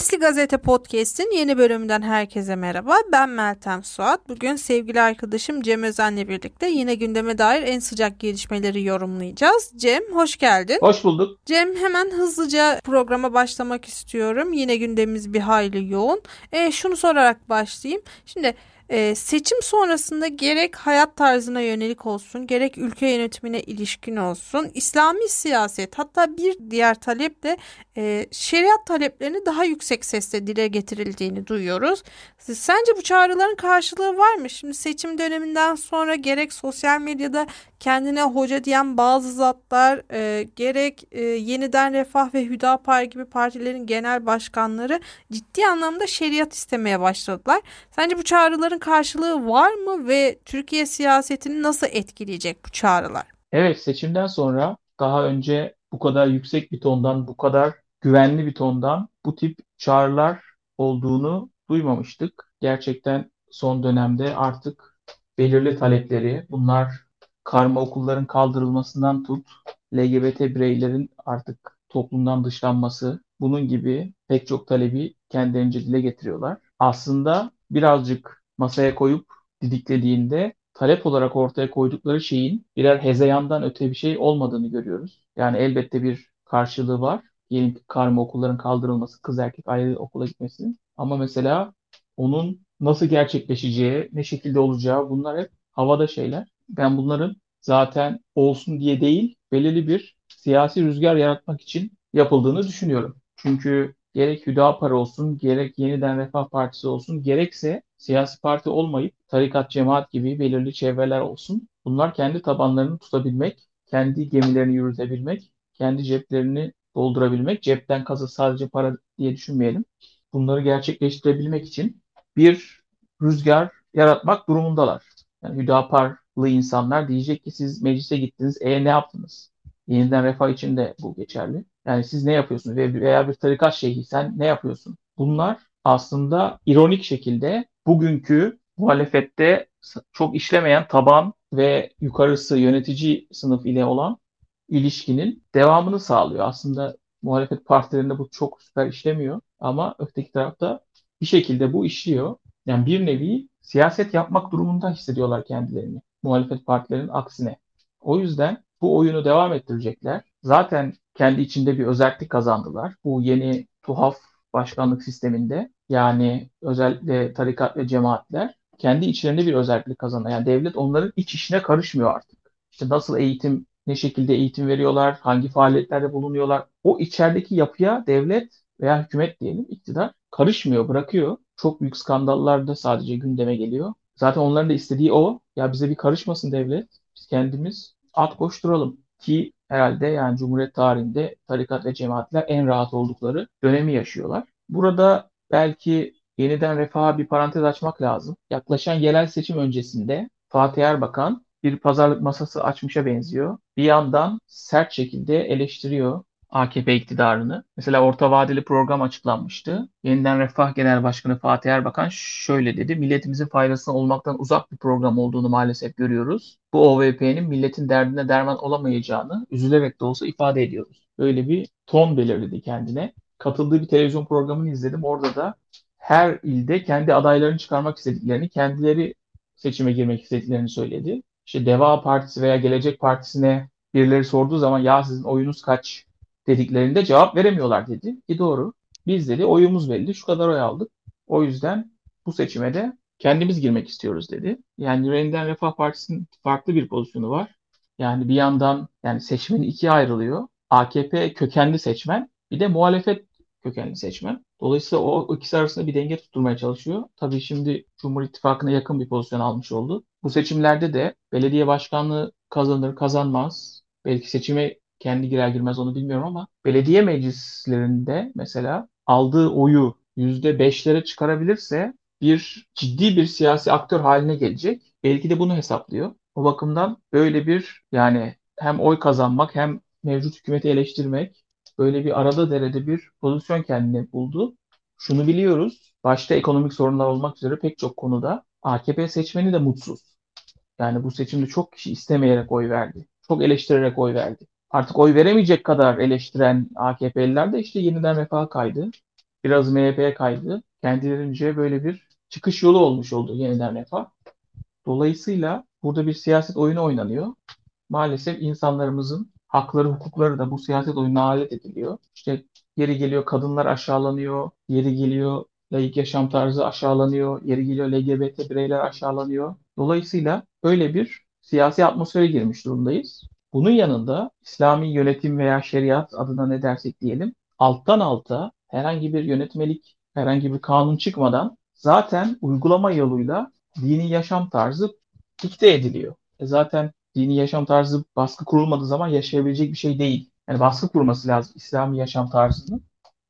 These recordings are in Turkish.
Sesli Gazete Podcast'in yeni bölümünden herkese merhaba. Ben Meltem Suat. Bugün sevgili arkadaşım Cem Özen'le birlikte yine gündeme dair en sıcak gelişmeleri yorumlayacağız. Cem hoş geldin. Hoş bulduk. Cem hemen hızlıca programa başlamak istiyorum. Yine gündemimiz bir hayli yoğun. E, şunu sorarak başlayayım. Şimdi ee, seçim sonrasında gerek hayat tarzına yönelik olsun, gerek ülke yönetimine ilişkin olsun, İslami siyaset hatta bir diğer talep de e, şeriat taleplerini daha yüksek sesle dile getirildiğini duyuyoruz. Sence bu çağrıların karşılığı var mı? Şimdi seçim döneminden sonra gerek sosyal medyada kendine hoca diyen bazı zatlar, e, gerek e, yeniden Refah ve Hüdapar gibi partilerin genel başkanları ciddi anlamda şeriat istemeye başladılar. Sence bu çağrıların karşılığı var mı ve Türkiye siyasetini nasıl etkileyecek bu çağrılar? Evet seçimden sonra daha önce bu kadar yüksek bir tondan, bu kadar güvenli bir tondan bu tip çağrılar olduğunu duymamıştık. Gerçekten son dönemde artık belirli talepleri, bunlar karma okulların kaldırılmasından tut, LGBT bireylerin artık toplumdan dışlanması, bunun gibi pek çok talebi kendilerince dile getiriyorlar. Aslında birazcık masaya koyup didiklediğinde talep olarak ortaya koydukları şeyin birer hezeyandan öte bir şey olmadığını görüyoruz. Yani elbette bir karşılığı var. Ki karma okulların kaldırılması, kız erkek ayrı okula gitmesi. Ama mesela onun nasıl gerçekleşeceği, ne şekilde olacağı bunlar hep havada şeyler. Ben bunların zaten olsun diye değil, belirli bir siyasi rüzgar yaratmak için yapıldığını düşünüyorum. Çünkü gerek Hüdapar olsun, gerek Yeniden Refah Partisi olsun, gerekse siyasi parti olmayıp tarikat, cemaat gibi belirli çevreler olsun. Bunlar kendi tabanlarını tutabilmek, kendi gemilerini yürütebilmek, kendi ceplerini doldurabilmek, cepten kazı sadece para diye düşünmeyelim. Bunları gerçekleştirebilmek için bir rüzgar yaratmak durumundalar. Yani Hüdaparlı insanlar diyecek ki siz meclise gittiniz, e ne yaptınız? Yeniden refah için de bu geçerli. Yani siz ne yapıyorsunuz? Veya bir tarikat şeyhi sen ne yapıyorsun? Bunlar aslında ironik şekilde bugünkü muhalefette çok işlemeyen taban ve yukarısı yönetici sınıf ile olan ilişkinin devamını sağlıyor. Aslında muhalefet partilerinde bu çok süper işlemiyor ama öteki tarafta bir şekilde bu işliyor. Yani bir nevi siyaset yapmak durumunda hissediyorlar kendilerini muhalefet partilerinin aksine. O yüzden bu oyunu devam ettirecekler. Zaten kendi içinde bir özellik kazandılar. Bu yeni tuhaf başkanlık sisteminde yani özellikle tarikat ve cemaatler kendi içlerinde bir özellik kazanıyor. Yani devlet onların iç işine karışmıyor artık. İşte nasıl eğitim, ne şekilde eğitim veriyorlar, hangi faaliyetlerde bulunuyorlar. O içerideki yapıya devlet veya hükümet diyelim iktidar karışmıyor, bırakıyor. Çok büyük skandallar da sadece gündeme geliyor. Zaten onların da istediği o. Ya bize bir karışmasın devlet. Biz kendimiz at koşturalım. Ki herhalde yani Cumhuriyet tarihinde tarikat ve cemaatler en rahat oldukları dönemi yaşıyorlar. Burada belki yeniden refaha bir parantez açmak lazım. Yaklaşan yerel seçim öncesinde Fatih Erbakan bir pazarlık masası açmışa benziyor. Bir yandan sert şekilde eleştiriyor AKP iktidarını. Mesela orta vadeli program açıklanmıştı. Yeniden Refah Genel Başkanı Fatih Erbakan şöyle dedi. Milletimizin faydasına olmaktan uzak bir program olduğunu maalesef görüyoruz. Bu OVP'nin milletin derdine derman olamayacağını üzülerek de olsa ifade ediyoruz. Böyle bir ton belirledi kendine. Katıldığı bir televizyon programını izledim. Orada da her ilde kendi adaylarını çıkarmak istediklerini, kendileri seçime girmek istediklerini söyledi. İşte Deva Partisi veya Gelecek Partisi'ne birileri sorduğu zaman ya sizin oyunuz kaç dediklerinde cevap veremiyorlar dedi. Ki doğru. Biz dedi oyumuz belli. Şu kadar oy aldık. O yüzden bu seçime de kendimiz girmek istiyoruz dedi. Yani Yeniden Refah Partisi'nin farklı bir pozisyonu var. Yani bir yandan yani seçmeni ikiye ayrılıyor. AKP kökenli seçmen bir de muhalefet kökenli seçmen. Dolayısıyla o ikisi arasında bir denge tutturmaya çalışıyor. Tabii şimdi Cumhur İttifakı'na yakın bir pozisyon almış oldu. Bu seçimlerde de belediye başkanlığı kazanır kazanmaz. Belki seçime kendi girer girmez onu bilmiyorum ama belediye meclislerinde mesela aldığı oyu %5'lere çıkarabilirse bir ciddi bir siyasi aktör haline gelecek. Belki de bunu hesaplıyor. O bakımdan böyle bir yani hem oy kazanmak hem mevcut hükümeti eleştirmek böyle bir arada derede bir pozisyon kendine buldu. Şunu biliyoruz. Başta ekonomik sorunlar olmak üzere pek çok konuda AKP seçmeni de mutsuz. Yani bu seçimde çok kişi istemeyerek oy verdi. Çok eleştirerek oy verdi artık oy veremeyecek kadar eleştiren AKP'liler de işte yeniden refah kaydı. biraz MHP'ye kaydı. Kendilerince böyle bir çıkış yolu olmuş oldu yeniden refah. Dolayısıyla burada bir siyaset oyunu oynanıyor. Maalesef insanlarımızın hakları, hukukları da bu siyaset oyununa alet ediliyor. İşte yeri geliyor kadınlar aşağılanıyor, yeri geliyor laik yaşam tarzı aşağılanıyor, yeri geliyor LGBT bireyler aşağılanıyor. Dolayısıyla böyle bir siyasi atmosfere girmiş durumdayız. Bunun yanında İslami yönetim veya şeriat adına ne dersek diyelim, alttan alta herhangi bir yönetmelik, herhangi bir kanun çıkmadan zaten uygulama yoluyla dini yaşam tarzı dikte ediliyor. E zaten dini yaşam tarzı baskı kurulmadığı zaman yaşayabilecek bir şey değil. Yani baskı kurması lazım İslami yaşam tarzını.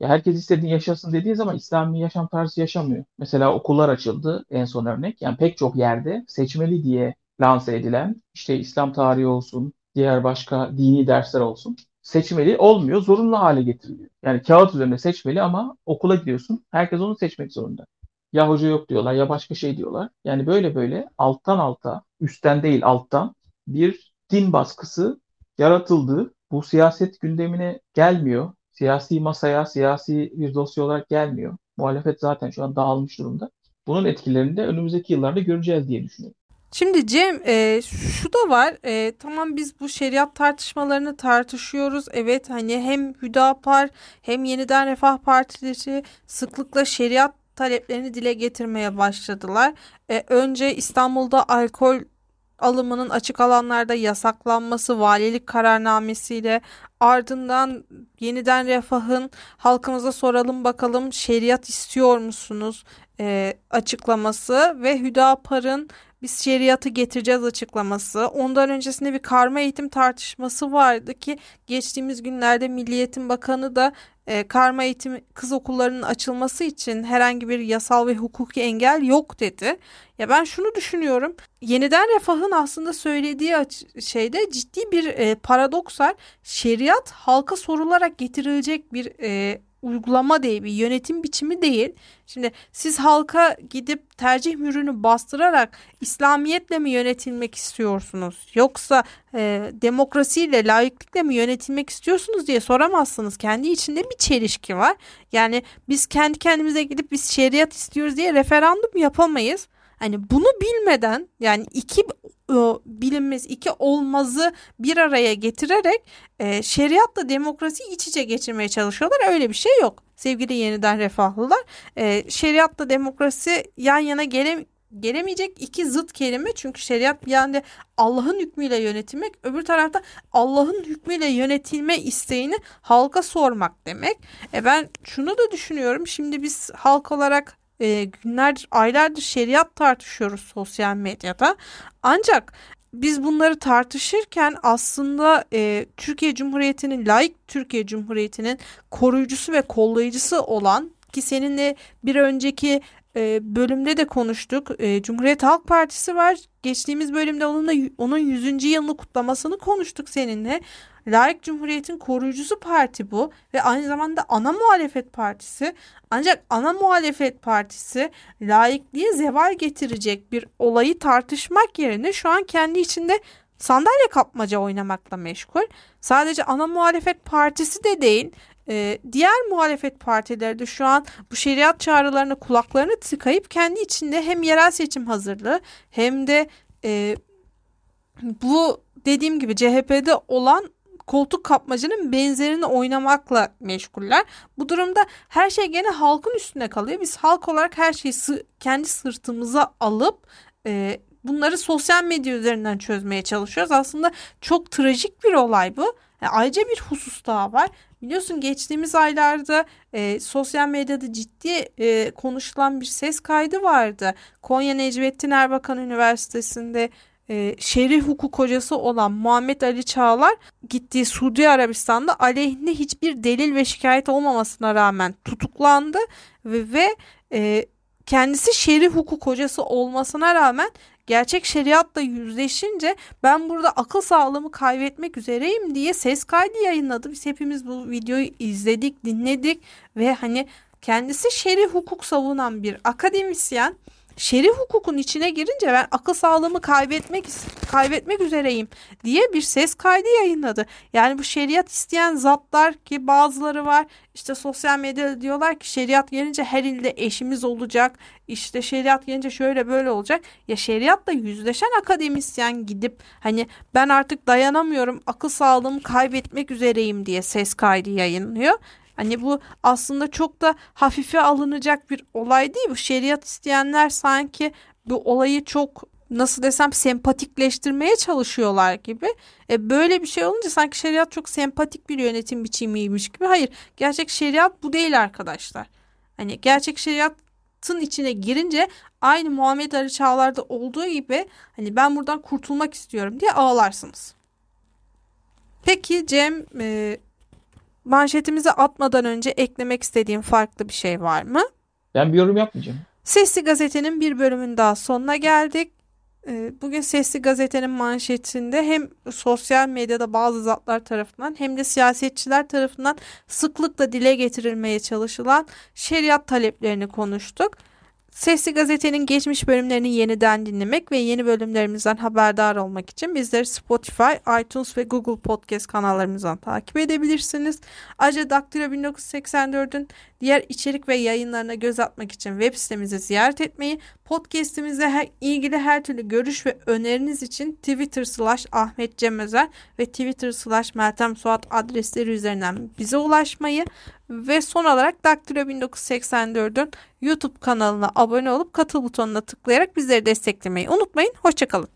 Ya herkes istediğini yaşasın dediği zaman İslami yaşam tarzı yaşamıyor. Mesela okullar açıldı en son örnek. Yani pek çok yerde seçmeli diye lanse edilen işte İslam tarihi olsun, diğer başka dini dersler olsun seçmeli olmuyor, zorunlu hale getiriliyor. Yani kağıt üzerinde seçmeli ama okula gidiyorsun, herkes onu seçmek zorunda. Ya hoca yok diyorlar ya başka şey diyorlar. Yani böyle böyle alttan alta, üstten değil alttan bir din baskısı yaratıldı. Bu siyaset gündemine gelmiyor. Siyasi masaya, siyasi bir dosya olarak gelmiyor. Muhalefet zaten şu an dağılmış durumda. Bunun etkilerini de önümüzdeki yıllarda göreceğiz diye düşünüyorum. Şimdi Cem e, şu da var e, tamam biz bu şeriat tartışmalarını tartışıyoruz evet hani hem Hüdapar hem Yeniden Refah Partileri sıklıkla şeriat taleplerini dile getirmeye başladılar. E, önce İstanbul'da alkol alımının açık alanlarda yasaklanması valilik kararnamesiyle ardından yeniden refahın halkımıza soralım bakalım şeriat istiyor musunuz e, açıklaması ve Hüdapar'ın biz şeriatı getireceğiz açıklaması. Ondan öncesinde bir karma eğitim tartışması vardı ki geçtiğimiz günlerde Milli Eğitim Bakanı da e, karma eğitim kız okullarının açılması için herhangi bir yasal ve hukuki engel yok dedi. Ya ben şunu düşünüyorum. Yeniden refahın aslında söylediği şeyde ciddi bir e, paradoks var. Şeriat halka sorularak getirilecek bir e, uygulama değil, bir yönetim biçimi değil. Şimdi siz halka gidip tercih mürünü bastırarak İslamiyetle mi yönetilmek istiyorsunuz? Yoksa e, demokrasiyle, layıklıkla mı yönetilmek istiyorsunuz diye soramazsınız. Kendi içinde bir çelişki var. Yani biz kendi kendimize gidip biz şeriat istiyoruz diye referandum yapamayız. Hani bunu bilmeden yani iki bilinmez iki olmazı bir araya getirerek e, şeriatla demokrasi iç içe geçirmeye çalışıyorlar. Öyle bir şey yok. Sevgili yeniden refahlılar. E, şeriatla demokrasi yan yana gele, gelemeyecek iki zıt kelime. Çünkü şeriat bir yanda Allah'ın hükmüyle yönetilmek, öbür tarafta Allah'ın hükmüyle yönetilme isteğini halka sormak demek. E ben şunu da düşünüyorum. Şimdi biz halk olarak e, günlerdir, aylardır şeriat tartışıyoruz sosyal medyada. Ancak biz bunları tartışırken aslında e, Türkiye Cumhuriyeti'nin layık Türkiye Cumhuriyeti'nin koruyucusu ve kollayıcısı olan ki seninle bir önceki bölümde de konuştuk. Cumhuriyet Halk Partisi var. Geçtiğimiz bölümde onunla onun 100. yılını kutlamasını konuştuk seninle. Layık Cumhuriyet'in koruyucusu parti bu ve aynı zamanda ana muhalefet partisi. Ancak ana muhalefet partisi laikliğe zeval getirecek bir olayı tartışmak yerine şu an kendi içinde sandalye kapmaca oynamakla meşgul. Sadece ana muhalefet partisi de değil, e, diğer muhalefet partileri de şu an bu şeriat çağrılarına kulaklarını tıkayıp kendi içinde hem yerel seçim hazırlığı hem de e, bu dediğim gibi CHP'de olan koltuk kapmacının benzerini oynamakla meşguller. Bu durumda her şey gene halkın üstüne kalıyor. Biz halk olarak her şeyi kendi sırtımıza alıp e, bunları sosyal medya üzerinden çözmeye çalışıyoruz. Aslında çok trajik bir olay bu. Yani ayrıca bir husus daha var. Biliyorsun geçtiğimiz aylarda e, sosyal medyada ciddi e, konuşulan bir ses kaydı vardı. Konya Necmettin Erbakan Üniversitesi'nde e, şer'i hukuk hocası olan Muhammed Ali Çağlar gittiği Suudi Arabistan'da aleyhinde hiçbir delil ve şikayet olmamasına rağmen tutuklandı ve, ve e, kendisi şer'i hukuk hocası olmasına rağmen gerçek şeriatla yüzleşince ben burada akıl sağlığımı kaybetmek üzereyim diye ses kaydı yayınladı. Biz hepimiz bu videoyu izledik, dinledik ve hani kendisi şer'i hukuk savunan bir akademisyen şer'i hukukun içine girince ben akıl sağlığımı kaybetmek kaybetmek üzereyim diye bir ses kaydı yayınladı. Yani bu şeriat isteyen zatlar ki bazıları var işte sosyal medyada diyorlar ki şeriat gelince her ilde eşimiz olacak. İşte şeriat gelince şöyle böyle olacak. Ya şeriatla yüzleşen akademisyen gidip hani ben artık dayanamıyorum akıl sağlığımı kaybetmek üzereyim diye ses kaydı yayınlıyor. Hani bu aslında çok da hafife alınacak bir olay değil. Bu şeriat isteyenler sanki bu olayı çok nasıl desem sempatikleştirmeye çalışıyorlar gibi. E böyle bir şey olunca sanki şeriat çok sempatik bir yönetim biçimiymiş gibi. Hayır, gerçek şeriat bu değil arkadaşlar. Hani gerçek şeriatın içine girince aynı Muhammed Ali Çağlar'da olduğu gibi hani ben buradan kurtulmak istiyorum diye ağlarsınız. Peki Cem e, manşetimize atmadan önce eklemek istediğim farklı bir şey var mı? Ben bir yorum yapmayacağım. Sesli Gazete'nin bir bölümün daha sonuna geldik. Ee, bugün Sesli Gazete'nin manşetinde hem sosyal medyada bazı zatlar tarafından hem de siyasetçiler tarafından sıklıkla dile getirilmeye çalışılan şeriat taleplerini konuştuk. Sesli Gazete'nin geçmiş bölümlerini yeniden dinlemek ve yeni bölümlerimizden haberdar olmak için bizleri Spotify, iTunes ve Google Podcast kanallarımızdan takip edebilirsiniz. Ayrıca Daktilo 1984'ün diğer içerik ve yayınlarına göz atmak için web sitemizi ziyaret etmeyi, podcastimizle ilgili her türlü görüş ve öneriniz için Twitter slash Ahmet Cem Özer ve Twitter slash Meltem Suat adresleri üzerinden bize ulaşmayı ve son olarak Daktilo 1984'ün YouTube kanalına abone olup katıl butonuna tıklayarak bizleri desteklemeyi unutmayın. Hoşçakalın.